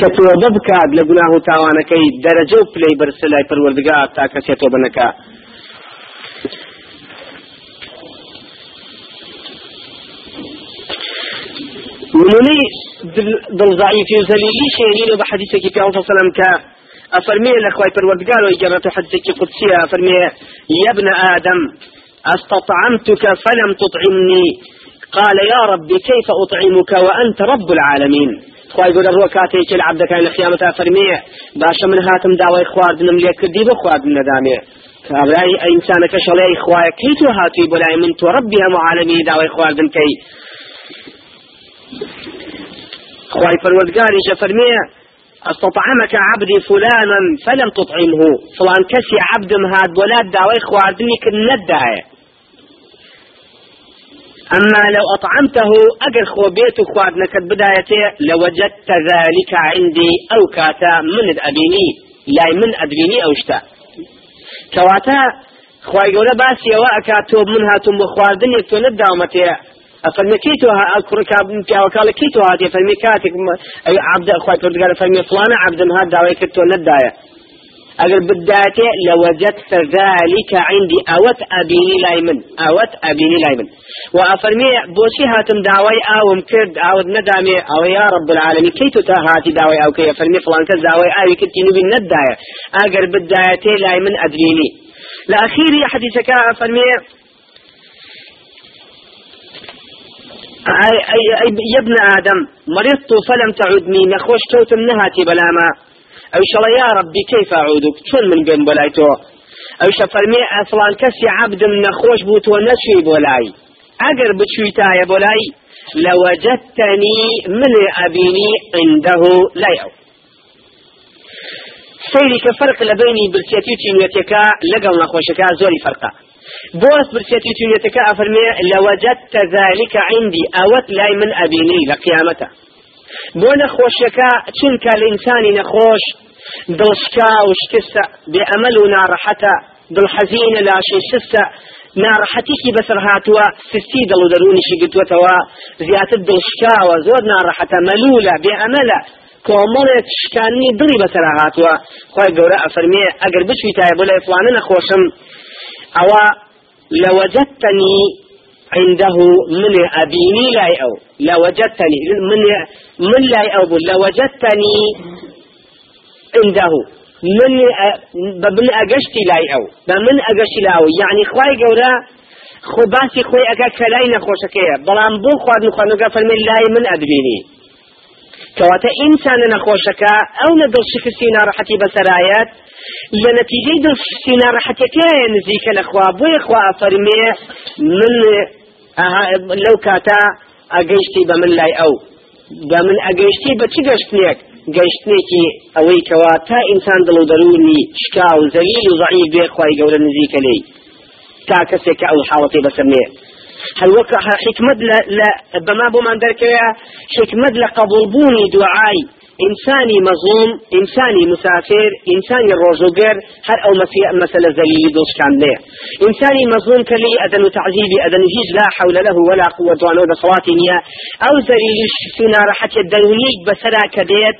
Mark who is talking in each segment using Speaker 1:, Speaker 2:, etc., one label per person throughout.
Speaker 1: کە تۆبە بکات لە گوناه و تاوانەکەی دەرەجە و پلەی بەرسە لای پەروەردگار تا کەسێ تۆبە نەکا نمونەی دڵزایفی و زەلیلی شێنین بە حەدیثێکی پێ سەلەم کە أفرمي لأخوي پروردگار ويجرت حديثك قدسية أفرمي يا ابن آدم استطعمتك فلم تطعمني قال يا ربي كيف أطعمك وأنت رب العالمين خواهي يقول الروح كاتيك العبد كان الخيامة فرمي باشا من هاتم داوي خواردنم ليك كردي بخواردن ندامي كابراي إنسانك شلي خواهي كيتو هاتي بلاي من تو ربي هم عالمي داوي خواردن كي خواهي فرودقاري فرمي استطعمك عبدي فلانا فلم تطعمه. فلان كسي عبد مهاد ولاد داوي خواردني كالنداية أما لو أطعمته أجر خو بيت خواردنك بدايته لوجدت ذلك عندي أو كاتا من أبيني لا من أدريني أو شتا كواتا خواي قولا باسي وأكاتو منها تم خواردني تو نداومتي فرمي كيتو أذكرك يا وكالة كيتو هاتي فرمي كاتك عبد أخوي قال فرمي فلان عبد هذا داوي كتو نداية أقل بدايتي لوجدت ذلك عندي. أوت أبيني لايمن. أوت أبيني لايمن. وأفرمي بوشي هاتم داوي أو مكرد أو ندامي. أو يا رب العالمين. كيتو تهاتي داوي أو كي فرمي فلان كز داوي أو كنتي نبي نداية. أقل بدايتي لايمن أدريني. الأخير حديثك أفرمي. أي, أي, أي يا ابن آدم مرضت فلم تعدني. نخوش كوت نهاتي بلاما. شاء يا ربي كيف أعودك؟ شون من بين بلايتو أو شفرمي فلان كسي عبد من نخوش بوت ونشي بولاي. أقر بتشوي تايا بولاي لوجدتني من أبيني عنده لا يعود. سيري كفرق لبيني برسيتي تينيتكا لقل نخوشكا زوري فرقا بوس برسيتي تونيتك أفرمي لوجدت ذلك عندي أوت لاي من أبيني بۆ نەخۆشیەکە چونکە لە ئینسانی نەخۆش؟ دڵشکا و شکستە بێعمل و ناڕەحەتە دڵحەزینە لاشی شستە ناڕەحەتیکی بەسەر هاتووە سستی دڵ و دەرونیشی گرتوتەوە زیاتر دڵشکاوە زۆر ناڕەحەتە مەلوولە بێعملە کۆمەڵێک شکانی دڵی بەسەر هاتووە. خۆی گەورە ئەفەرمێ ئەگەر بچوی تای بۆ لای فلانە نەخۆشم ئەوە لەوەجدتنی عنده من أبيني لا أو لوجدتني من من لا أو لوجدتني عنده. من بمن أجشتي لا أو بمن أجشتي لا أو يعني خواي جورا خو خوي أكا كلاي نخوشكية بلان بو خواد نخواد نقفل من لاي من أدبيني كواتا إنسان نخوشكا أو ندل شكسي نارحتي بسرايات لنتيجة دل شكسي نارحتي كاية نزيك الأخوة بو لەو کاتا ئەگەیشتی بە من لای ئەو. بە من ئەگەیشتی بە چی گەشتنێک گەشتنێکی ئەوەی کەوا تا ئینسان دڵ و دەرونی شکا و زەلیل و ضعیف بێ خی گەورە نزیکە لێی. تا کەسێک کە ئەو حاڵەتی بەسەرنێ هەلوەکە حکمت بەما بۆمان دەرکەوەیە حکمت لە قبولبوونی دوعای إنساني مظلوم إنساني مسافر إنساني الرجوجر هر أو مسألة زليل دوش كان ليه. إنساني مظلوم كلي أذن تعذيبي أذن هيج لا حول له ولا قوة وانو بصواتي أو زليل سنا راحت الدنيا بسرا كبيت.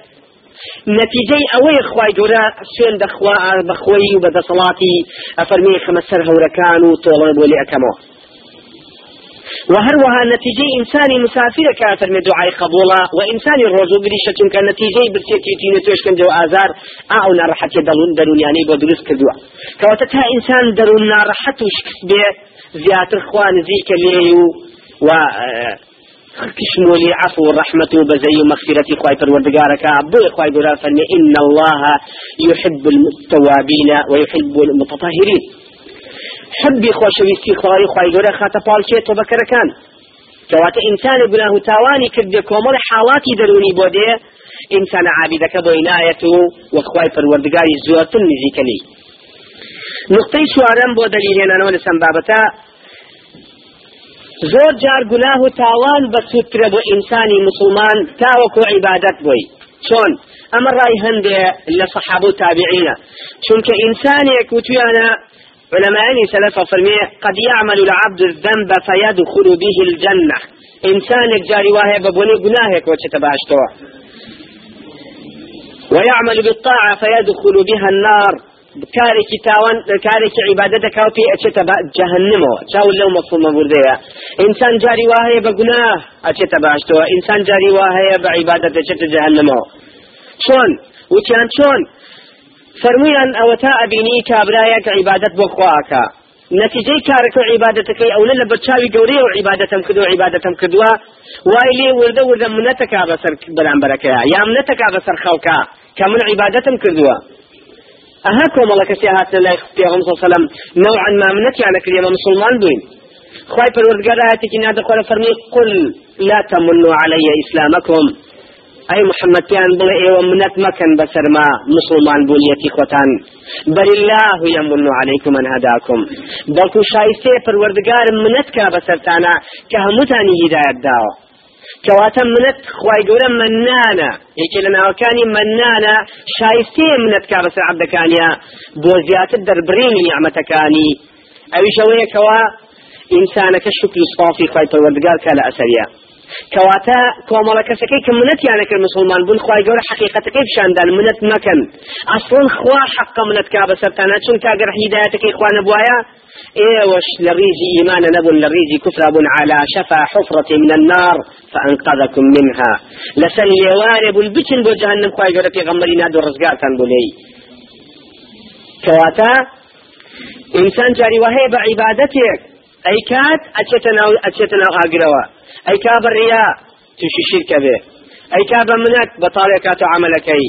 Speaker 1: نتيجة أوي خواي جورا سين دخوا بخوي وبدصلاتي أفرمي خمس سر هوركان وطولب ولي أكمو. وهروها نتيجة إنساني مسافر كافر من دعاء قبولا وإنساني الرجو قريش كان نتيجة برسيتي تيني توش كان جو آزار أو نارحة درون درون يعني بدرس كدوا كواتتها إنسان درون نارحة وشكس بيه زيادة إخوان زيك ليو و كشمولي عفو ورحمة وبزي ومغفرة خواي پروردگارك أبو خواي إن الله يحب التوابين ويحب المتطهرين حبی خۆشەویستی خۆی خی گەورە خاتە پاڵکێت تۆ بەکەرەکان. کەواتە ئینسانە گوناه و تاوانی کردێ کۆمەڵ حاڵاتی دەرونی بۆ دێ ئینسانە عابیدەکە بۆ ینایەت و وەخوای پەروەردگاری زۆرتر نزیکەلی نقطەی چوارەم بۆ دەلیلێنانەوە لەسەم بابەتە زۆر جار گوناه و تاوان بە سوترە بۆ ئینسانی مسلمان تاوەکو عیبادەت بووی چۆن؟ ئەمە ڕای هەندێ لە سەحاب و تابعینە. چونکە ئینسانێک وتویانە علماء سلف فرمي قد يعمل العبد الذنب فيدخل به الجنة. إنسان جاري واه ببوني قناهك وچه تباشتوا ويعمل بالطاعة فيدخل بها النار. كارێکی تاوان کارێکی عیبادە دەکا و پێ ئەچێتە جەهنمەوە چاول لەو مەفهومە بوردەیە ئینسان جاری وا هەیە بە گوناه ئەچێتە باشتەوە ئینسان جاری وا هەیە بە فەرمویان ئەوە تا ئەبینی کابرایەک عیبادەت بۆ خواکە نتیجەی کارەکە عیبادەتەکەی ئەو لە بەرچاوی گەورەی و عیبادەتم کردو عیبادەتم کردووە وای لێ وردە وردە منەتەکا بەسەر بەرامبەرەکەیە یا منەتەکا بەسەر خەڵکە کە من عیبادەتم کردووە ئەها کۆمەڵە کەسی هاتنە لای پێغەم سەلەم نوعا ما منەتیانە کردێمە مسلمان بووین خواهي پروردگار آياتك نادى قول فرمي قل لا تمنوا علي إسلامكم. أي محمد كان بلا إيه ومنت مكان بسر ما مسلمان بنيتي خوتان بل الله يمن عليكم من هداكم. بلكو شايستي پروردگار منت كا بسرتانا كهمتاني هداية داو. كواتا منت خواي قولا منانا. يكي لنا وكاني منانا شايستي منت كا بسر عبدكانيا. بوزيات الدربرين نعمتكاني. أو شوية كوا إنسانك الشكل صافي خواي پروردگار كالا أسريا کەواتە کۆمەڵە کەسەکەی کە منەتیانە کرد مسلمان بوون خخوای گەورە حقیقەتەکەی پیشاندان منەت مەکەن. ئەسڵن خوا حقە منەت کا بەسەرتانە چون کاگەر هیداەتەکەی خوانە بواە ئێوەش لە ڕیزی ئیمانە نەبوون لە ڕیزی کوفرابوون على شەفا حفرەتی من النار فأنقذكم منها. لەسەر ئێوارێ بوون بچین بۆ جهنم خخوای گەورە پێغەمبەری نادو ڕزگارتان بولەی کەواتە ئینسان جاری وهەیە بە عیبادەتێک. ئەی کات ئەچێتە ناو ئەچێتە ناو ئاگرەوە. ئەی کا بڕیا تووشی شیرکە بێ ئەی کا بە منەت بەتاڵێک کات و عملەکەی.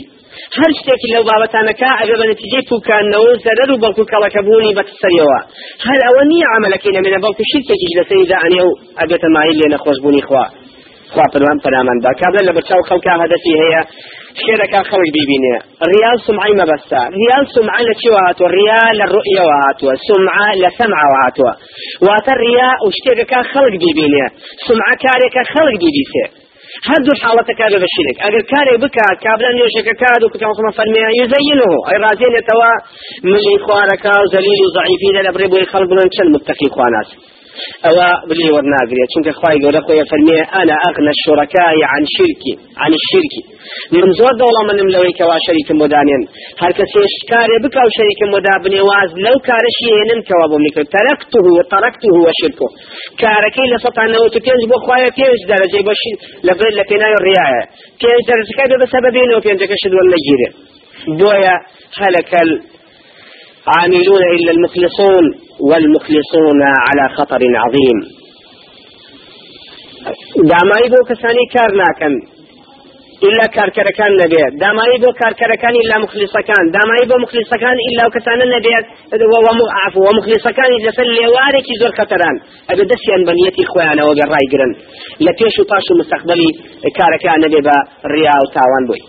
Speaker 1: هەر شتێکی لەو بابەتانەکە ئەگە بە نتیجەی پوکانەوە زەرەر و بەڵکو کەڵەکەبوونی بەسەریەوە هەر ئەوە نییە عملەکەی نەمێنە بەڵکو شیرکێکیش لەسەریدا ئەنێ و ئەبێتە مایل لێ نەخۆشببوونی خوا. خوا پروان پەرامان با کابل لە بەرچاو خەڵکا هەدەفی هەیە. شێرەکە خەڵک ببینێ ریال سمعی مەبەستا ریال سمعە لە چێوە هاتووە ریال لە ڕؤیەوە هاتووە سمعە لە سەمعەوە هاتووە واتە ریا و شتێکەکە خەڵک ببینێ سمعە کارێکە خەڵک بیبیسێ هەردوو حاڵەتەکە بە بەشیرێک ئەگەر کارێک بکات کابرا نوێژەکە کات و کتابخمە فەرمێ یزەینه ئەی رازێنێتەوە ملی خوارەکە و زەلیلی و ضعیفی لە بڕێ بۆی خەڵک بڵێن چەند متقی خواناس ئەوە بلی وەرناگرێت. چونکە خخوای گەورە خۆی فەرمێ ئەنا ئەقنە شوڕەکای عن شرکی عن شرکی من زۆر دەوڵەمەنم لەوەی کەوا شەریکم مدانێن هەر کە سێشکارێ بکاو شەریکم مدا بنێواز لەو کارشی هێنم کەوا بۆ میکرد. تەرەکته و تەرەکته وە شرکۆ کارەکەی لە سەتانەوەت پێنج بۆ خوایە پێنج دەرەجەی بەشی لەبێت لە پێناوی ڕایە پێنج دەرجەکە بە سەبەبێنەوە پێنجەکە شدوە لەگیرێ بۆیە خەلەکەل عاملون إلا المخلصون والمخلصون على خطر عظيم. دامایی بۆ کەسانی کار إلا كاركركان نبيت. دامایی بۆ كاركركان إلا مخلصكان. دامایی بۆ مخلصكان إلا وكسان نبيت. عفو ومخلصكان لسل لێوارێکی زۆر خەتەران ئەبێ دەستیان بەنیەتی خۆیانەوە گەڕای گرن لە پێش و پاش و مستەقبلی کارەکان نەبێ و تاوان بووی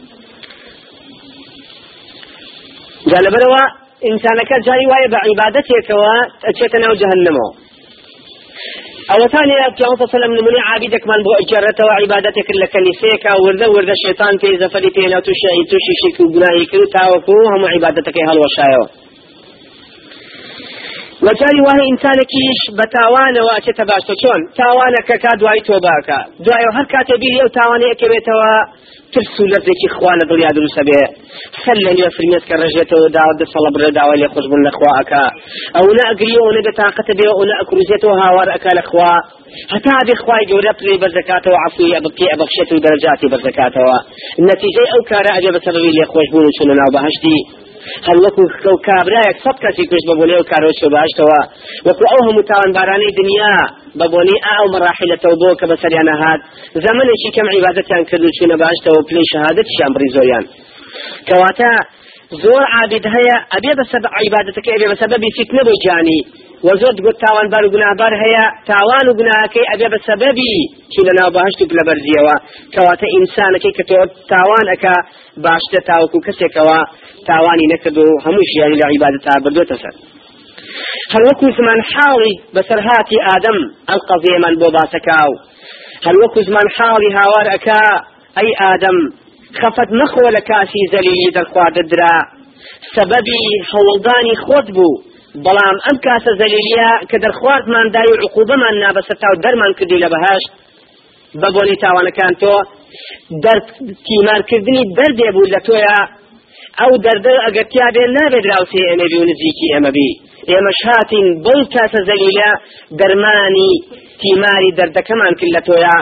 Speaker 1: جا لەبەرەوە ئینسانەکە جاری وایە بە عیبادەتێکەوە ئەچێتە ناو جەهنمەوە ئەوە تانی پیان سەلم نمونی عابدێکمان بۆ ئەجارەتەوە عیبادەتێک لە کەنیسەیەکە وردە وردە شێطان پێی زەفەری پێنا تووشی تووشی شێک و گوناهی کرد تاوەکو هەموو عیبادەتەکەی هەڵوەشایەوە وجاري وهي إنسانكيش بتاوانه وأتت باشتو شون تاوانك كادواي توباكا دواي هر كاتبيلي أو تاواني أكبيتوا ترسو لذيكي خوانة دنيا دروس به سلن يا فرميت كرجت وداود صلب ردا ولي خش من أخواك. أو لا أقري أو طاقه به أو لا اكرزت وهاور اكل اخوا حتى هذه اخواي جورت لي بزكاته وعفوي ابقي ابخشت درجاتي بزكاته. النتيجة أو اجب سبب لي خوش بون شنو بهشتي هەر وەکو خکە و کابراایەک سەد کەسی کوشت بە بۆنێ و کارۆشە باشتەوە. وەکو ئەو هەموو تاوانبارانی دنیا بە بۆنی ئاو مەراحلەتەوە بۆ کە بە سەریانە هاات زەمنێکی کەم عیباەتیان کرد و چوونە باشتەوە پلی شهادەتیان بری زۆیان کەواتە زۆر عابد هەیە ئەبێ بە سەب عیباەتەکە ئەبێ بە سەبەبی فیت نەبوو جانی. وزۆر گوت تاوانبار و گوناهبار هەیە. تاوان و گوناهەکەی ئەبێ بە سەبەبی چی لە ناو بەهشت لە بەرزیەوە. کەواتە ئینسانەکەی کە تۆ تاوان ئەکا باشتە تاوەکو کەسێکەوە تاوانی نەکرد و هەموو ژیانی لە عیبادەتا بردوتە سەر. هەر وەکو زمان حاڵی بەسەرهاتی ئادەم ئەم قەزیەمان بۆ باسەکاو. هەر وەکو زمان حاڵی هاوار ئەکا ئەی ئادەم خەفەت نەخۆ لە کاسی زەلیلی دەرخوارددرا سەبەبی هەوڵدانی خۆت بوو. بەڵام ئەم کاسە زەلیلیە کە دەرخواردمان دای و عقوبەمان نابەسەتا و دەرمان کردی لە بەهشت بە بۆنی تاوانەکان تۆ تیمارکردنی دەردێ بوو لە تۆیە. ئەو دەردە ئەگەرتیا بێن نابێت راوسێ ئەمە بی و نزیکی ئێمە بی. ئێمە شاتین بەو کاتە زەلیلە دەرمانی تیماری دەردەکەمان کرد لە تۆیا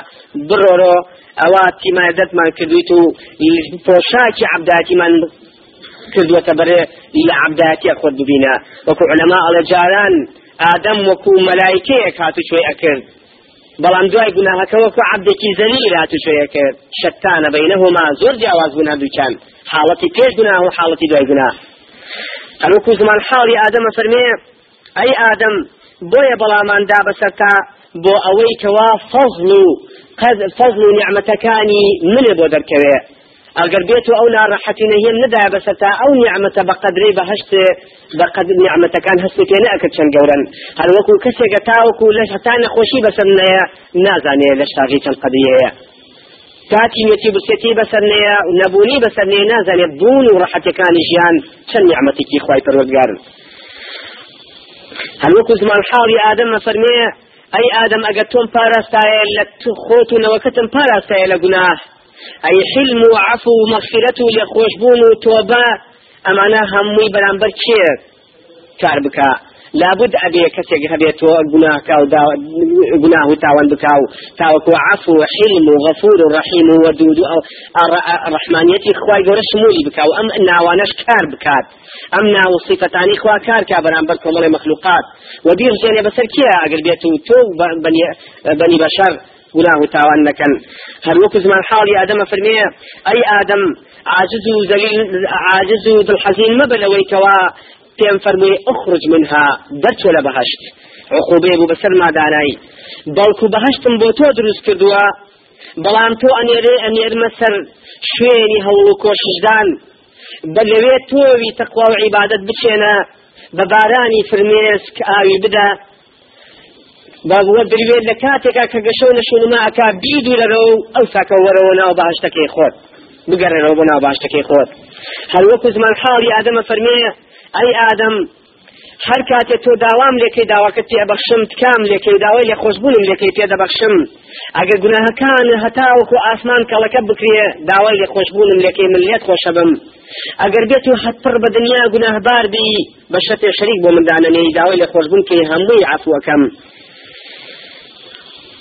Speaker 1: بڕۆرۆ ئەوە تیمای دەستمان کردویت و پۆشاکی عبداتیمان کردوەتە بەرێ لە عبداتیە خۆت ببینە. وەکو علەما ئەڵە جاران ئادەم وەکو مەلایکەیەک هاتو شوێ ئەکرد. بەڵام دوای گوناهەکە وەکو عبدێکی زەلیل هاتو شوێ کرد شەتانە بەینەهما زۆر جیاواز بوون هەردووچان حاڵەتی پێش گوناه و حاڵەتی دوای گوناه. هەروەکو زمان حاڵی ئادەمە فەرمێ ئەی ئادەم بۆیە بەڵامان دا بەسەرتا بۆ ئەوەی کەوا فەزل و فەزل و نیعمەتەکانی منێ بۆ دەرکەوێ. ئەگەر بێت و ئەو ناڕەحەتی نەهێن ندا بەسەرتا ئەو نیعمەتە بە بەهشت بە قەدر نیعمەتەکان هەستی پێ نەکرد چەند گەورن هەر وەکو کەسێکە تاوەکو لەش هەتا نەخۆشی بەسەر نەیە نازانێ لە شتاغی چەند قەدریەیە کاتی نێتی بسێتی بەسەر نەیە و نەبوونی بەسەر نێ نازانێت بوون و ڕەحەتەکانی ژیان چەند نیعمەتێکی خوای پەروەردگارن هەر وەکو زمان حاڵی ئادەم فەرمێ ئەی ئادەم ئەگەر تۆم پاراستایە لە خۆت و ئەی حلم و عفو و مەغفرەت و لێخۆشبوون و تۆبە ئەمانە هەمووی بەرامبەر کێ کار بکە لابد ئەبێ کەسێک هەبێتەوە گوناکە و گوناه و تاوان بکە و تاوەکو عفو و حلم و غەفور و ڕحیم و وەدود و ڕحمانیەتی خوای گەورە شمولی بکە و ئەم ناوانەش کار بکات. ئەم ناو صفتانی خوا کار کا بەرامبەر کۆمەڵی مەخلوقات. و بیرژێنێ بەسەر کێ ئەگەر بێت و تۆ بەنی بەشەر گناه تاوان هل وكو زمان حالي آدم فرميه أي آدم عاجز ذليل عاجز ذو الحزين مبلوي كوا پێم فەرمووی اخرج منها دەرچۆ لە بەهشت. عقوبێ بوو بەسەر مادانایی بەڵکو بەهشتم بۆ تۆ دروست کردووە بەڵام تۆ ئەنێرێ ئەنێرمە سەر شوێنی هەوڵ و کۆششدان. بە لەوێ تۆوی تەقوا و عیبادت بچێنە بە بارانی فرمێسک ئاوی بدە. بابوە دروێت لە کاتێکا کە گەشە و نەشونما ئەکا بیدو لەرەوە ئەو ساکە وەرەوە ناو بەهشتەکەی خۆت. بگەڕێنەوە بۆ ناو باشتەکەی خۆت. هەر وەکو زمان حاڵی ئادەمە فەرمێ ئەی ئادەم هەر کاتێ تۆ داوام لێکەی داواکە تێ بەخشم تکام لێکەی داوای لێ خۆشببوونم لێکەی پێ دەبەخشم. ئەگەر گوناهەکان هەتاوەکو ئاسمان کەڵەکە بکرێ داوای لێ خۆشببوونم لێکەی من لێت خۆشە بم ئەگەر بێت و هەتپڕ بە دنیا گوناهبار بی بە شەتێ شەریک بۆ مندانەنەی داوای لێ خۆشببوون کەی هەمووی عفوەکەم.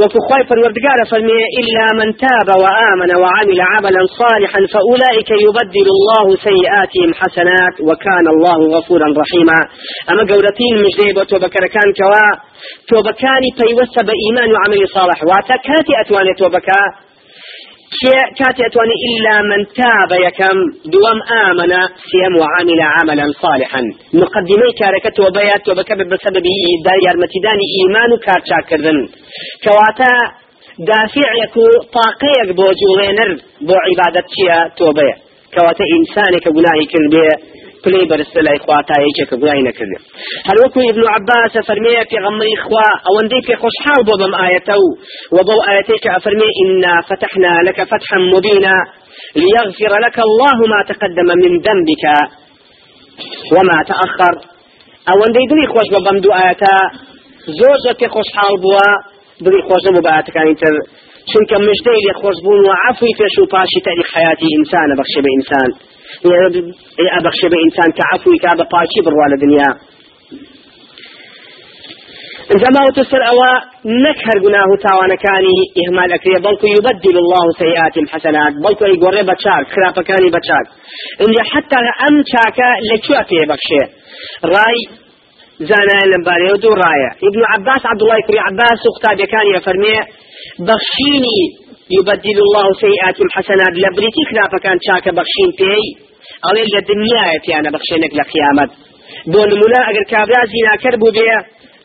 Speaker 1: وكخواي فالوردقار فرمي إلا من تاب وآمن وعمل عملا صالحا فأولئك يبدل الله سيئاتهم حسنات وكان الله غفورا رحيما. أما قولتين مجديب وتوبكر كان كوا توبكاني فيوسى بإيمان وعمل صالح. واتكاتي أتواني توبكا كاتي أتواني إلا من تاب يكم دوام آمن سيم وعمل عملا صالحا. مقدمي كاركة وبيات وبكبب بسببه داير متداني إيمان كارشا كردن. كواتا دافع يكو طاقيك بو جولينر بو عبادة توبية كواتا إنسانك قناهي كربية پلی برسته لای خوا تا یەکێک گوای نەکردێ. هەر وەکو ابن عباس فەرمەیە پێغەمبەری خوا ئەوەندەی پێ خۆشحاڵ بۆ بەم ئاەتە و و بەو ئاەتەی کە ئەفەرمێ ئنا فتحنا لك فتحا مبينا ليغفر لك الله ما تقدم من ذنبك وما تأخر. ئەوەندەی دڵی خۆش بە بەم دوو ئاەتە زۆر زۆر پێ خۆشحاڵ بووە دڵی خۆش نەبوو بە ئاەتەکانی تر. چونکە مژدەی لێ خۆشبوون و عفوی پێش و پاشی تاریخ حیاتی ئینسانە بەخشە بە ئینسان أبخش بإنسان كعفوي كابا باشي بروا لدنيا. زما وتسر أوا نكهر قناه تاوانا كاني إهمال أكريه بلكو يبدل الله سيئات حسنات بلكو يقول بچاك خرافة كاني بچاك إن حتى أم شاكا لكو أكيه بخشه رأي زانا لمباري ودو راية ابن عباس عبد الله كري عباس وختاب كان يفرمي بخشيني يبدل الله سيئات الحسنات لبريتي خلافة كان شاكا بخشين بي ئەڵێ لە دنیاە پیانە بەخشێنێک لە قیامەت بۆ نمونە ئەگەر کابرا زیناکەر بوو بێ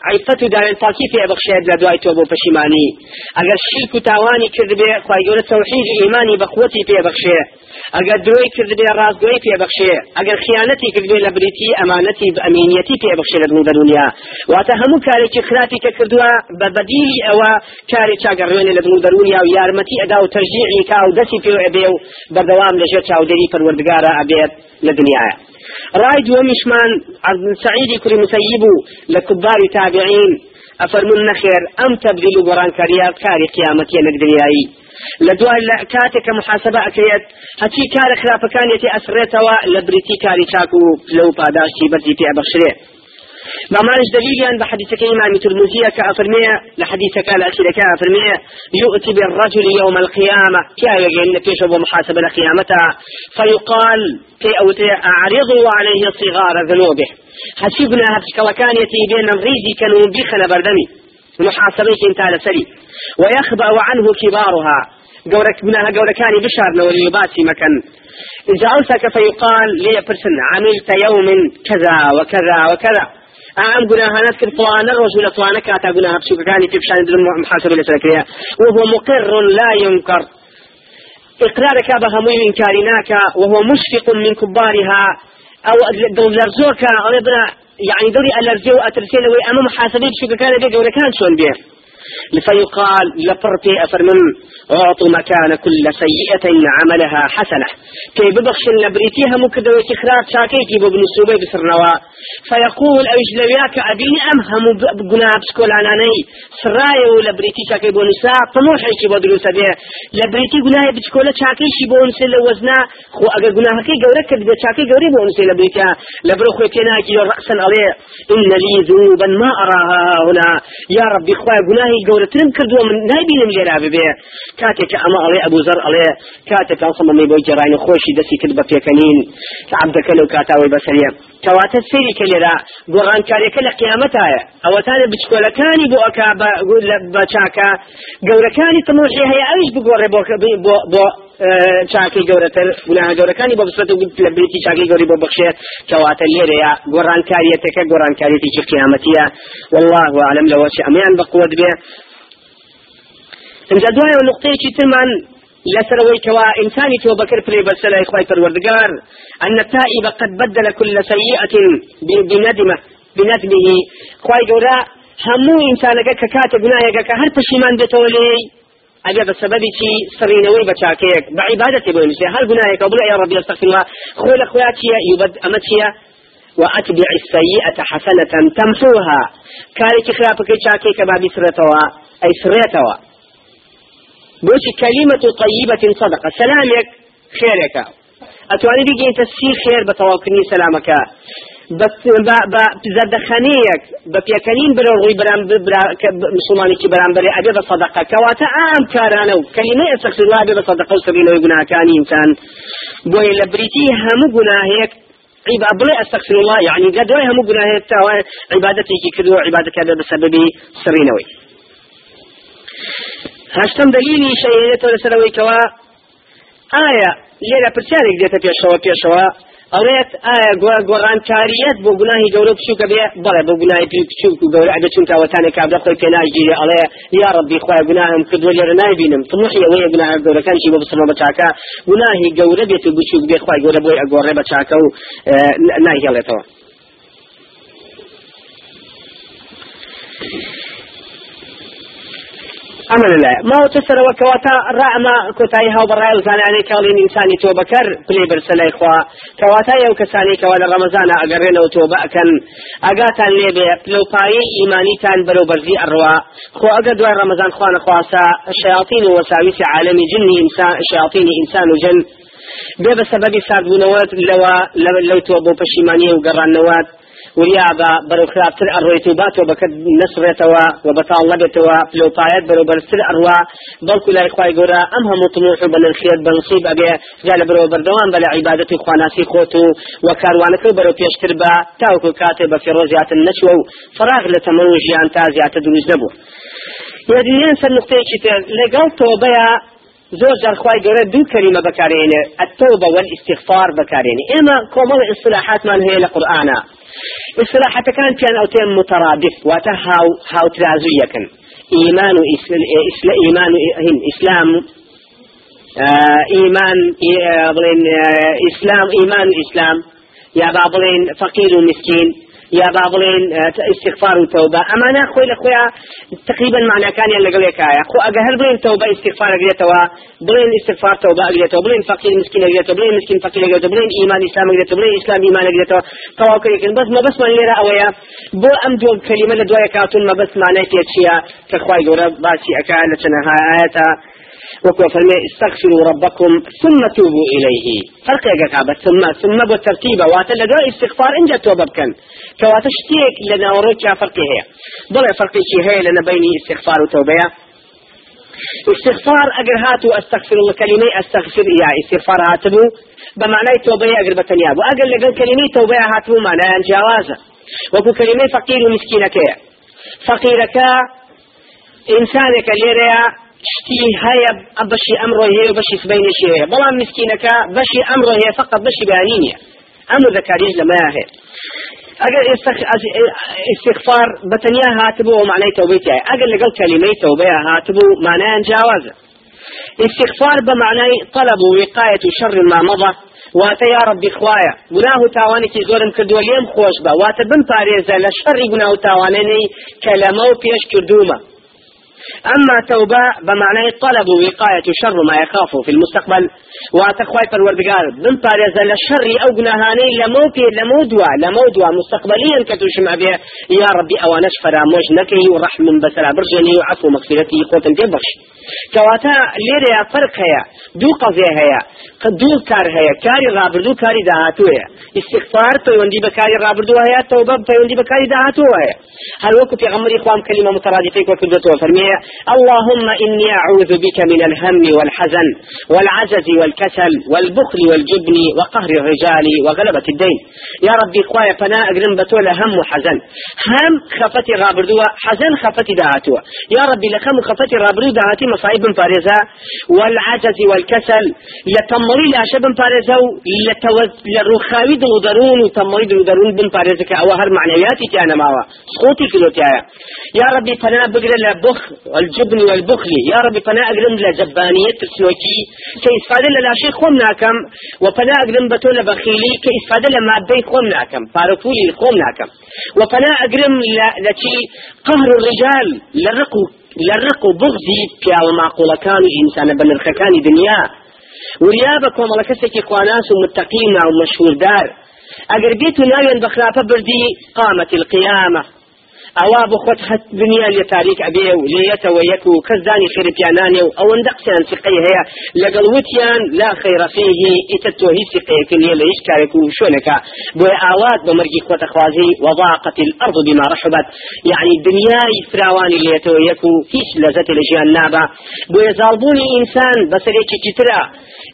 Speaker 1: عیفەت و داوێن پاکی پێ بەخشێت لە دوای تۆ بۆ پەشیمانی ئەگەر شیرک و تاوانی کرد بێ خی گەورە تەوحید ئیمانی بەخوەتی پێ بەخشێ ئەگەر درۆی کرد بێ ڕاستگۆی پێ بەخشێ ئەگەر خیانەتی کرد بێ لە بریتی ئەمانەتی ئەمینەتی پێ بەخشێ لە دنیا. واتە هەموو کارێکی خراپی کە کردووە بە بەدیلی ئەوە کاری چاگەڕوێنێ لە دنیا و یارمەتی ئەدا و تەرژیعی کا و دەستی پێ ئەبێ و بەردەوام لەژێر چاودێری پەروەردگارە ئەبێت لە دنیاە. رايد ومشمان سعيد كريم مسيب لكبار تابعين. أفرمون نخير أم تبذل قرآن كاريات كاري قيامتي نقدرياي لدوا كاتك محاسبة أكيد هتي كار خلاف كان يتي أسرتوا لبريتي كاري تاكو لو باداشتي برزي في أبخشريه ما معناش دليل يعني بحديثك إمام ترمزية كأفرمية؟ لحديثك الأخير كأفرمية. يؤتي بالرجل يوم القيامة. كي يجين كيش أبو محاسبة لقيامتها فيقال كي أوتي أعرضوا عليه صغار ذنوبه. حسبنا هتشكلا يتي بين الريزي كانوا بيخنا بردمي محاسبة انت سري ويخبأ عنه كبارها. قورك منها قوركاني بشار اللي مكان. إذا أوسك فيقال لي عملت يوم كذا وكذا وكذا. أعم جناهانات كن فلان الرجل فلان كاتا جناها بشوك كان في بشان محاسبة لسلكية وهو مقر لا ينكر. إقرارك بها مهم إنكارناك وهو مشفق من كبارها. أو دول لرزوك أو يعني دوري الأرزيو أترسيل أما محاسبة بشوك كان بيجا ولا كان شون بيه. فيقال لفرتي أفرمن أعطوا مكان كل سيئة عملها حسنة. كي ببخش لبريتيها مكدو استخراج شاكيكي بابن السوبي بسرنوا فيقول أيش لوياك أبيني أمهم بقنا بسكول عناني سرايا لبريتي شاكي بونسا طموحي كي بدرو سبيه لبريتي قناها بسكولة شاكيشي بونسا لوزنا خو أقا قناها كي قورك كدب شاكي قوري بونسا لبريتيها لبرو خوتينا كي رأسا عليه إن لي ذنوبا ما أراها هنا. يا ربي خواه قناهي ئەمەش گەورەترم کردووە من نبینم لێرا ببێ. کاتێککە ئەمە ئەڵێ ئەبوزەر ئەڵێ کاتێکان سەمەمی بۆی گەڕانی خۆشی دەستی کرد بە پێکەنین. عبدەکە لەو کاتاوەی بەسەریە. کەواتە سەری کە لێرا گۆڕانکاریەکە لە قیامەتایە. ئەوەتانە بچکۆلەکانی بۆ ئەک بە چاکە. گەورەکانی تەمۆژی هەیە ئەوش بگۆڕێ بۆ بۆ چاکی گەورەتر گوناها گەورەکانی بۆ بسرەت و لە چاکی گەوری بۆ بەخشێ کەواتە لێرەیە گۆڕانکاریەتەکە گۆڕانکاریێکی قیامەتیە. والله أعلم لو شيء أميان بقوة بيه إن دوایە نقطەیەکی ترمان لسروي كوا إنساني تو بكر فري بسلا إخوة الوردقار أن التائب قد بدل كل سيئة بندمة بندمه. خواي قولا همو إنسانك ككات بنايك كهر پشیمان بتولي أبي بسبب شي سرينوي بشاكيك بعبادتي بوين هل بنايك أقول يا ربي؟ أستغفر الله. خول أخواتي يبد أمتشيا وأتبع السيئة حسنة تمحوها كارك خلافك شاكيك بابي سرتوا. أي سريتوا بوش كلمة طيبة صدقة. سلامك خيرك. أتواني بيجي أنت سي خير بتواكني سلامك. بزەدەخەنەیەک بە پێکەنین برە ڕووی مسلمانێکی بەرامبەر ئەبێ بە سەدەقە کەواتە ئام کارانە و کەینە ئێسەخلا بێ بە سەدەقە و سەبیلەوەی گوناکانی ئینسان. بۆیە لە بریتی هەموو گوناهەیەک عبادة استغفر الله يعني قد وين هم قلنا هي عبادتي كدو عبادتك هذا بسبب سرينوي هاشتم دليلي شيء لسروي كوا آية ليلة برسالة قدرت بيشوا بيشوا ئەڵێت ئایا گۆڕانکاریەت بۆ گوناهی گەورە بچووکە بێ؟ بەڵێ بۆ گوناهی بچووک و گەورە ئەگە چون تاوەتانێک کابرا خۆی پێ ناگیری ئەڵێ یا ڕبی خۆی گوناهم کردووە لێرە نایبینم. طموحی ئەوەیە گوناه گەورەکانشی بۆ بسمە بە چاکە گوناهی گەورە بێت و بچووک بێ خۆی گەورە بۆی ئەگۆڕێ بە چاکە و ناهێڵێتەوە أمن الله. ما هو تسر وكواتا رأما كتاي هاو براي وزاني عني كالين إنساني توبة كر. بلي برسل إخوة. كواتا يو كساني كوالا رمضان أقرين وتوبة كان أقاتا ليبي. لو باي إيماني تان برو برزي أروا. خو أقد رمضان خوان خواسا. الشياطين وساويس عالمي جني إنسان الشياطين إنسان وجن. بێ بە سەبەبی سادبوونەوەت لەوە لەو تۆ بۆ پەشیمانی و گەڕانەوەات وريا برو خلافتر أرويتو باتو بكد نصرتوا وبطال لبتوا لو طايت برو برسل أروا بلكو لا إخوائي قورا أمها مطموح بل الخير بنصيب أبي قال برو بردوان بلا عبادتي خواناسي خوتو. وكاروانك برو بيشتر با تاوكو كاتب في روزيات النشو فراغ لتموجي عن تازيات دروز نبو. يدنين سر نقطة كتير لقل توبيا زوج جار خواي قرأ دو كلمة بكاريني التوبة والاستغفار بكاريني إما كومل إصلاحات من هي لقرآن إصلاحة كان كان أو تيم مترادف وتهاو هاو ترازية كان إيمان إسل إيمان إسلام. آه إيمان آه، بلين آه إسلام إيمان إسلام. يا بابلين ومسكين يا بابلين استغفار أما أنا أخوي لأخويا تقريبا معنى كان يلقى لك آية أخو أجهل بلين توبة استغفار أجريتوا بلين استغفار توبة أجريتوا بلين فقير مسكين أجريتوا بلين مسكين فقير أجريتوا بلين إيمان إسلام أجريتوا بلين إسلام إيمان أجريتوا تواكل يمكن بس ما بس من ليرة أويا. بو أم دو كلمة لدوايا كاتون ما بس معنى تيتشيا كخواي جورا باسي أكان لتنها آياتا. وكو فرمي استغفروا ربكم ثم توبوا إليه. فرق يقع ثم ثم بالترتيب واتلقى استغفار إن جاء توبة بكن. كواتشتيك لنا وروك فرق هي. ضل فرق هي لنا بيني استغفار وتوبة استغفار أجر هاتو أستغفر الله كلمة أستغفر يا. استغفار هاتبو. بمعنى توبة أجر بتنياب وأجر لقل كلمة توبة هاتبو معنى جوازة وكو كلمة فقير ومسكينك فقيرك إنسانك ليريا هيا بشي أمره هي وبشي سبين شي هي. بلا مسكينك بشي أمره هي فقط بشي بانينية أمر ذكاريج لما هي. أجل استغفار بتنيا هاتبو معناه توبيتي أجل لقل كلمة توبة هاتبو معناه جاوزه استغفار بمعنى طلب وقاية شر ما مضى. واتە یا ڕبی خوایە گوناه و تاوانێکی زۆرم کردووە لێم خۆش بە واتە بم پارێزە لە شەڕی گوناه و أما توبة بمعنى طلب وقاية شر ما يخاف في المستقبل. وتخواي فالوردقار بن بارز للشر أو جناهاني لموتي لمودوا لمودوا مستقبليا كتوشم أبي يا ربي أو نشفر موجنكي ورحم بسلا برجني وعفو مغفرتي قوة جبخش كواتا ليريا فرق هيا دو قضية هيا دو كار هيا كاري رابردو كاري دهاتو هيا. استغفار بيوندي بكاري رابردو هيا توبة بيوندي بكاري دهاتو هيا. هل وقت في غمر إخوام كلمة مترادفة وكذبته اللهم إني أعوذ بك من الهم والحزن والعجز والكسل والبخل والجبن وقهر الرجال وغلبة الدين. يا ربي قوايا فنا أقرم بتول هم وحزن. هم خفتي رابردوا حزن خفتي دهاتوا يا ربي لخم خفتي رابردو دهاتي مصائب بارزة والعجز والكسل لتمري لأشب بارزة لتوز للرخاوي دلودرون وتمري دلودرون بن بارزة أو هر معنوياتي كان ماوا سقوطي كيلوتيايا يا ربي فنا بقر لبخ والجبن والبخل. يا ربي فنا أقرم لجبانية السلوكي كإسفادة للاشي خوم ناكم. أقرم بتول بخيلي. كإسفادة لما بي خوم ناكم. فارفولي خوم ناكم. وفنا أقرم لتي قهر الرجال. لرقو لرقو بغزي. بيا ومعقولة كانوا إنسان بنرخكان دنيا. وريابك وملا كسكي قواناس ومتقين ومشهور دار. اگر بيتو ناوين بخلافة بردي. قامت القيامة. ئەوا بخۆت هەت دنیا لێ تاریک ئەبێ و لێتەوە یەک و کەسدانی خێرپیانانێ و ئەوەندە قسەیان سقەی هەیە لەگەڵ وتیان لا خەیرەفێهی ئیتە تۆ هیچ سقەیەکە نیە لە هیچ کارێک و شوێنەکە بۆی ئاوات بە مەرگی خۆتە خوازی وضاقت الأرض بما رحبت. يعني دنیای فراوانی لێتەوە یەک و هیچ لەزەت لە ژیان نابا بۆیە زاڵبوونی ئینسان بەسەرێکی ترە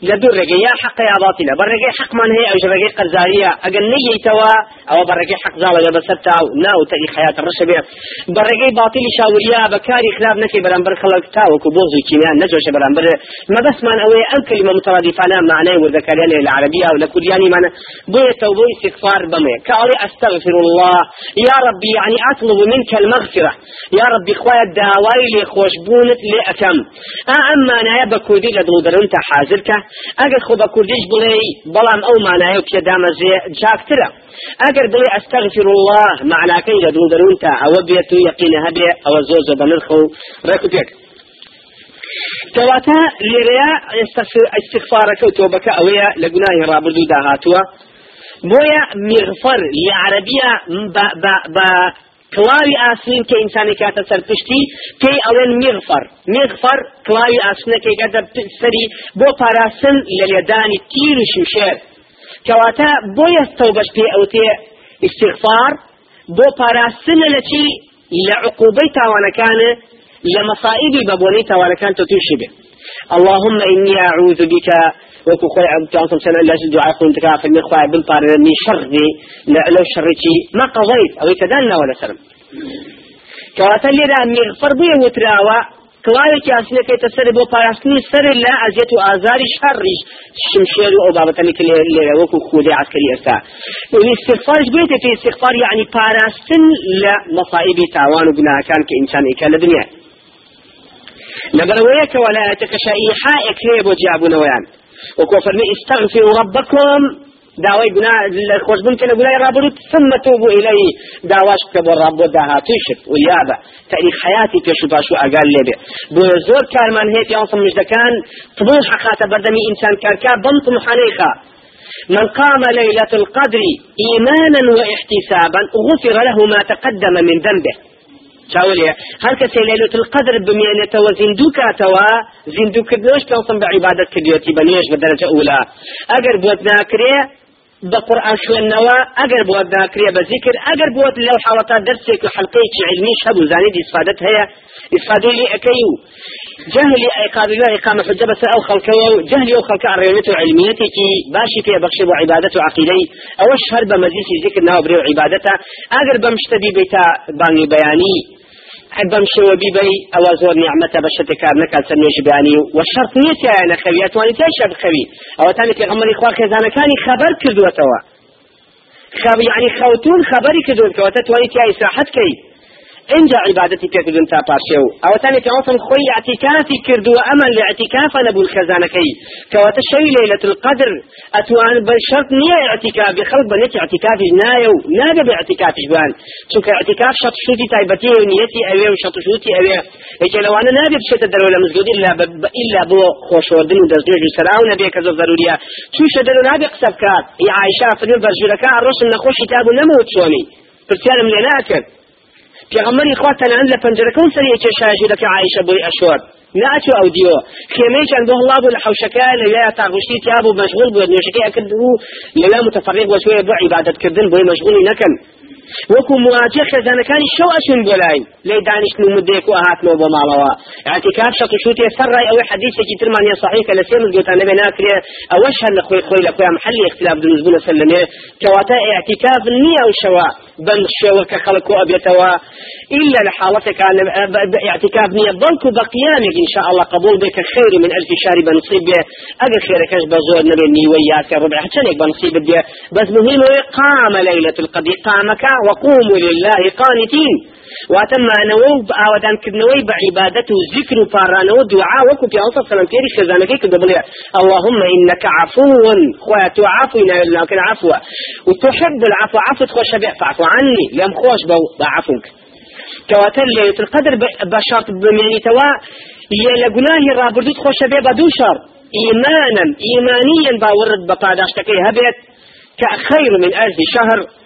Speaker 1: لدور رجع يا حق يا باطلة برجع حق من هي أو رجع قرزارية أجل نية توا أو برجع حق زالة بسرتا ناو تأي حياة الرشبة برجع باطل شاوريا بكاري خلاف نكي برامبر خلق تاو كبوزي كيميان نجوش برامبر ما بس من أوي أم كلمة مترادفة أنا معناه وذكريا العربية ولا كرياني معنى بوي توبو استغفار بمي كالي أستغفر الله يا ربي يعني أطلب منك المغفرة. يا ربي خويا الدواي لي خوش بونت لأكم أما أنا يبكو دي لدو درنت حازرك ئەگەر خۆ بە کوردیش بڵێ بەڵام ئەو مانایە پێدامەزێ جاکترە. ئەگەر بڵێ ئەستەغفر الله معناکەی لە دوو دەروونتە ئەوە بێت و یەقینە هەبێ ئەوە زۆر زۆر بەنرخ و ڕێک پێک کەواتە لێرەیە ئەستغفارەکە و تۆبەکە ئەوەیە لە گوناهی ڕابردوو داهاتووە بۆیە میغفەر لە عەرەبیە بە سرپشتي كي أولين مغفر. مغفر كلاوي آسين كي قد سري بو پاراسن بي أوتي استغفار. بو پاراسن لتي لعقوبي تاوانا كان لمصائبي ببوني تاوانا كان تتوشي به اللهم إني أعوذ بك وكو خوي تعصم سنة لاش دعاء كنت كافر من خوي بالطار من شر لو شرتي ما قضيت أو كدلنا ولا سلم كواتل كلاوي كاسنا كي تسر بو باراستني سر لا أزيت آزار شر شمشير أو بابتني كل اللي وكو خودي عسكري أسا الاستغفار بيت في استغفار يعني باراستن لا مصائب تاوان وبناء كان كإنسان إكال الدنيا لبرويك ولا تكشائي حائك هيبو جابون ويان وكو فرمي استغفروا ربكم داوای گنا خوش بن کنه گناه رابرد ثم توبوا إليه داواش كبر رب وداها تشت ويابا تاريخ حياتي بيشو باشو أقال لبي بو زور كارمان هيت يوصل مجدكان طموح خاطر بردمي إنسان كاركا بمط محانيخا من قام ليلة القدر إيمانا واحتسابا غفر له ما تقدم من ذنبه. چاولێ هەر کەسێ لەیلة القدر بمێنێتەوە زیندوو کاتەوە زیندوو کردنەوەش پێوەسم بە عیبادەت کردوێتی بە نوێژ بە دەرەجە بە قورآن خوێندنەوە ئەگەر بۆت ناکرێ بە زیکر ئەگەر بۆت لەو حاڵەتا دەرسێک و حلقەیەکی علمیش هەبوو زانیت ئیسفادەت هەیە. ئیسفادەی لێ ئەەکەی و جهل قابل إقامة حجة بس أو خلقه جهل أو خلق عريمته وعلميته باشي في بخشب وعبادته وعقيدي أوش هرب مزيد ذكر ناو بريو عبادته أقر بمشتبي بيتا باني هەر بەم شێوە بیبی ئەوە زۆر نیعممەتە بە شتێک کار نکات سەر نوێژبیانی و وە شەرت نیەتیان نەخەوی ئەتوانی تای شە بخەوی ئەوە تانی پێغەمەری خوا خێزانەکانی خەبەر کردوەتەوە. خەبی عنی خەوتون خەبەری کردوونکەوە تەتوانی تیای ساحەتکەی اینجا عبادتی پێکردن تا پاشێ و ئەوەتانی پێوەسم خۆی اعتیکافی کردو ئەمەن لە اعتیکافە نەبوو خەزانەکەی کەواتە شەوی لەیلة القدر. ئەتوان بە شرط نییە اعتیکافی خەڵک بە نێتی اعتیکافی نایە و نابێ بە اعتیکافیش بان چونکە اعتیکاف شەط شوتی تایبەتی و نیەتی ئەوێ و شەط شوتی ئەوێ هیچ لەوانە نابێ بشێتە دەرەوە لە مزگەوت إلا إلا بۆ خۆشەوەردن و دەستێژ و سەراو نەبێ کە زۆر ضروریە چوشە دەرەوە نابێ قسە بکات یا عایشا فرمی بەرژورەکە ڕۆشن نەخۆشی تابوو نەمەوت چۆنی پرسیارم لێ ناکرد پێغەمەری خوا تەنان لە پەنجەکە و سەری کێشاژی دەکە عیشە بۆی ئەشوار ناچو ئەو دیوە خێمەیەکیان بۆ هەڵا بوو لە حوشەکە لەوێ تاغشتی تیا بوو مەشغول بوو نوێشەکەی ئەکرد و لەوێ متفرق وەسوێ بۆ عیبادەتکردن بۆی مەشغولی نەکەن وەکو مواجه خێزانەکانی شەو ئەچون بۆ لای لێ دانیشتن و مدێک و هاتنەوە بۆ ماڵەوە اعتکاف شەق شوتێ سەر ڕای ئەوەی حەدیثێکی ترمانە صحیح کە لە سێ مزگەوتان نەبێ ناکرێ ئەوەش هەر لە خۆی خۆی لە اختلاف دروست بوو لەسەر لەمێ کەواتە اعتکاف نییە بەم شێوە کە خەڵکو ئەبێتەوە إلا لحالتك اعتكاف نية. بلكو بقيامك إن شاء الله. قبول بك خير من ألف بنصيب به أجل خيرك بزور نبي نيويات ربع. حتى بنصيب به بس مهم قام ليلة القدر. قامك وقوموا لله قانتين. واتم نەوە ئاوادان کردنەوەی بە عیبادەت و ذکر و پارانەوە دوعا وەکو پێ سەلام کە دەبڵێ اللهم إنك عفو خويا تو عفو لكن عفو وتحب العفو عفو خوش فاعفو عني لم خوش بعفوك. كواتر ليلة القدر بشرط بمعني توا يا لقناه رابردوت خوش بي بدو شرط إيمانا إيمانيا باورد بقاداشتكي هبت كخير من ألف شهر.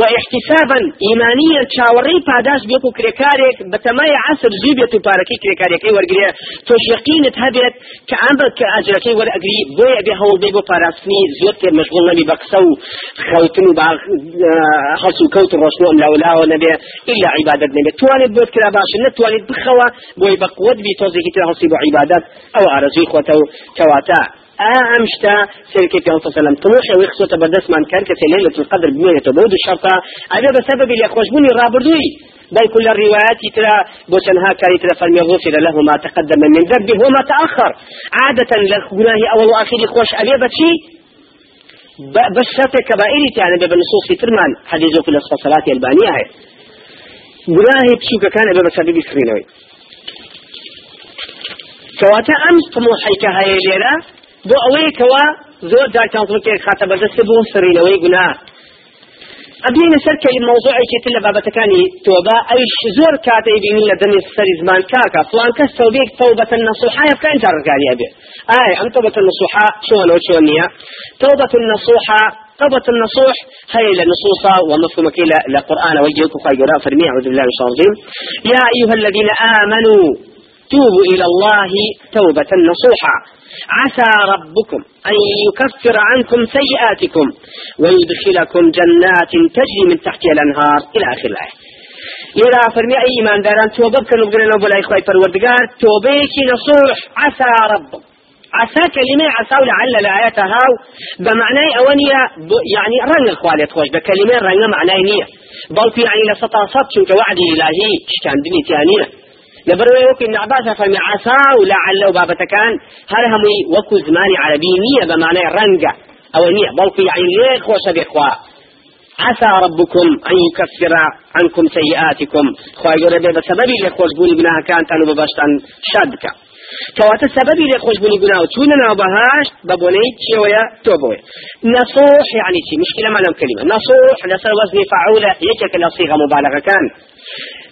Speaker 1: واحتسابا إيمانيا. تشاوري پاداش بيكو كريكاريك بتماي عصر زوبيتو باركي كريكاريك اي ورقريا توش يقين تهبت كعمل كأجركي ورقري بويا بي هول بيبو باراسني زوت مشغول نبي بقسو. خوتنو باغ خلصو كوت الرسول لا ولا نبي. إلا عبادة نبي. تواني بوت كلا باش نتواني بخوا. بوي بقود بي توزي كتير هصيبو عبادات أو ارزوي خوتو كواتا. في صلى الله عليه وسلم. طموح ويخصو تبدس من كان ليلة القدر بمية بود الشرطة أبي بسبب اللي أخوشبوني رابردوي. بل كل الروايات ترى بوسنها كان ترى فليغفر له ما تقدم من ذنبه وما تأخر. عادة لغناه أول وآخر خوش أبي بشي بس كبائر يعني بنصوص ترمان. حديث كل الصلاة البانية هي گناهی بچووکە كان ئەبێ بەسەبی بکڕینەوەی کەواتە ئەم طموحەی هەیە لێرە بۆ ئەوەیە کەوا زۆر داکانڵکێک خاتە بەدەست بۆ سڕینەوەی گونا ئەبینە سەر کەی مەوزوعێکی تر لە بابەتەکانی تۆبا ئەوش زۆر کاتەی بینی لە دەمی سەری زمان کاکە فلان کەس تەوبێک تەوبەتە نەسوحایە بکەن جار ڕگاریە بێ ئایا ئەم تەوبەتە نەسوحا چۆنەوە چۆن نییە تەوبەتە نەسوحا توبة النصوح هي لنصوص ومفهوم كلا لقرآن وجهك خيرا فرمي أعوذ بالله من الشيطان يا أيها الذين آمنوا توبوا إلى الله توبة نصوحا. عسى ربكم أن يكفر عنكم سيئاتكم ويدخلكم جنات تجري من تحتها الأنهار إلى آخر الآية. إلى فرمي أي إيمان داران توبة كانوا بقرنا ولا إخوة فالوردقار توبيكي نصوح عسى ربكم عسى كلمة عسى لعل الآيات هاو بمعنى أونية يعني رنگ الخوالي خوش بكلمة رنگ معنى نية بل يعني لسطا صد وعد إلهي اشتان دني تانية لبروي وكو ابن عباس فمي عسى ولعل وبابتكان هل هم وكو زماني عربي نية بمعنى رنقة أو نية بل يعني ليه خوش بإخوة عسى ربكم أن يكفر عنكم سيئاتكم. خواهي ربي بسبب اللي خوش بولي بناها كانت أنو ببشتان شادك كواتا سببي لخوش بني قناو تونا بهاش ببوني تشويا توبوي نصوح يعني شي مشكلة ما لهم كلمة. نصوح لسر وزن فعولة. يكك لصيغة مبالغة كان.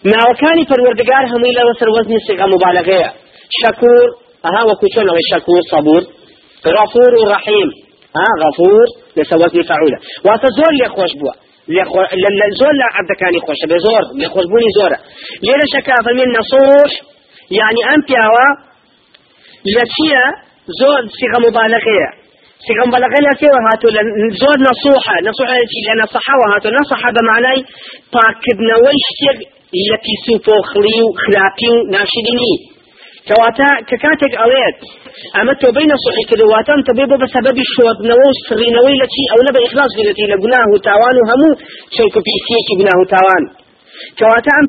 Speaker 1: ناوكاني پروردگار همي لسر وزن صيغة مبالغة شكور أها وكوشون شكور صبور. غفور رحيم ها غفور لسر وزن فعولة واتزور لخوش بوا زور لا عبدكاني خوش بزور لخوش بوني زورة ليلة شكا فمن نصوح يعني أم بياوا لچیە زۆر سیغە مبالغەیە. سیغە مبالغە لە کێوە هاتو لە زۆر نەسوحە. نەسوحەیەکی لە نەسەحەوە هاتو نەسەحە بە معنای پاکردنەوەی شتێک لە پیس و پۆخڵی و خراپی و ناشرینی کەواتە کە کاتێک ئەڵێت ئەمە تۆ بین نەسوحی کردواتەم تەبێ بۆ بە سەبەبی شۆردنەوە و سڕینەوەی لە چی ئەو لە بە ئیخلاص بێتی لە گوناه و تاوان و هەموو چەوکە پیسیەکی گوناه و تاوان. کەواتە ئەم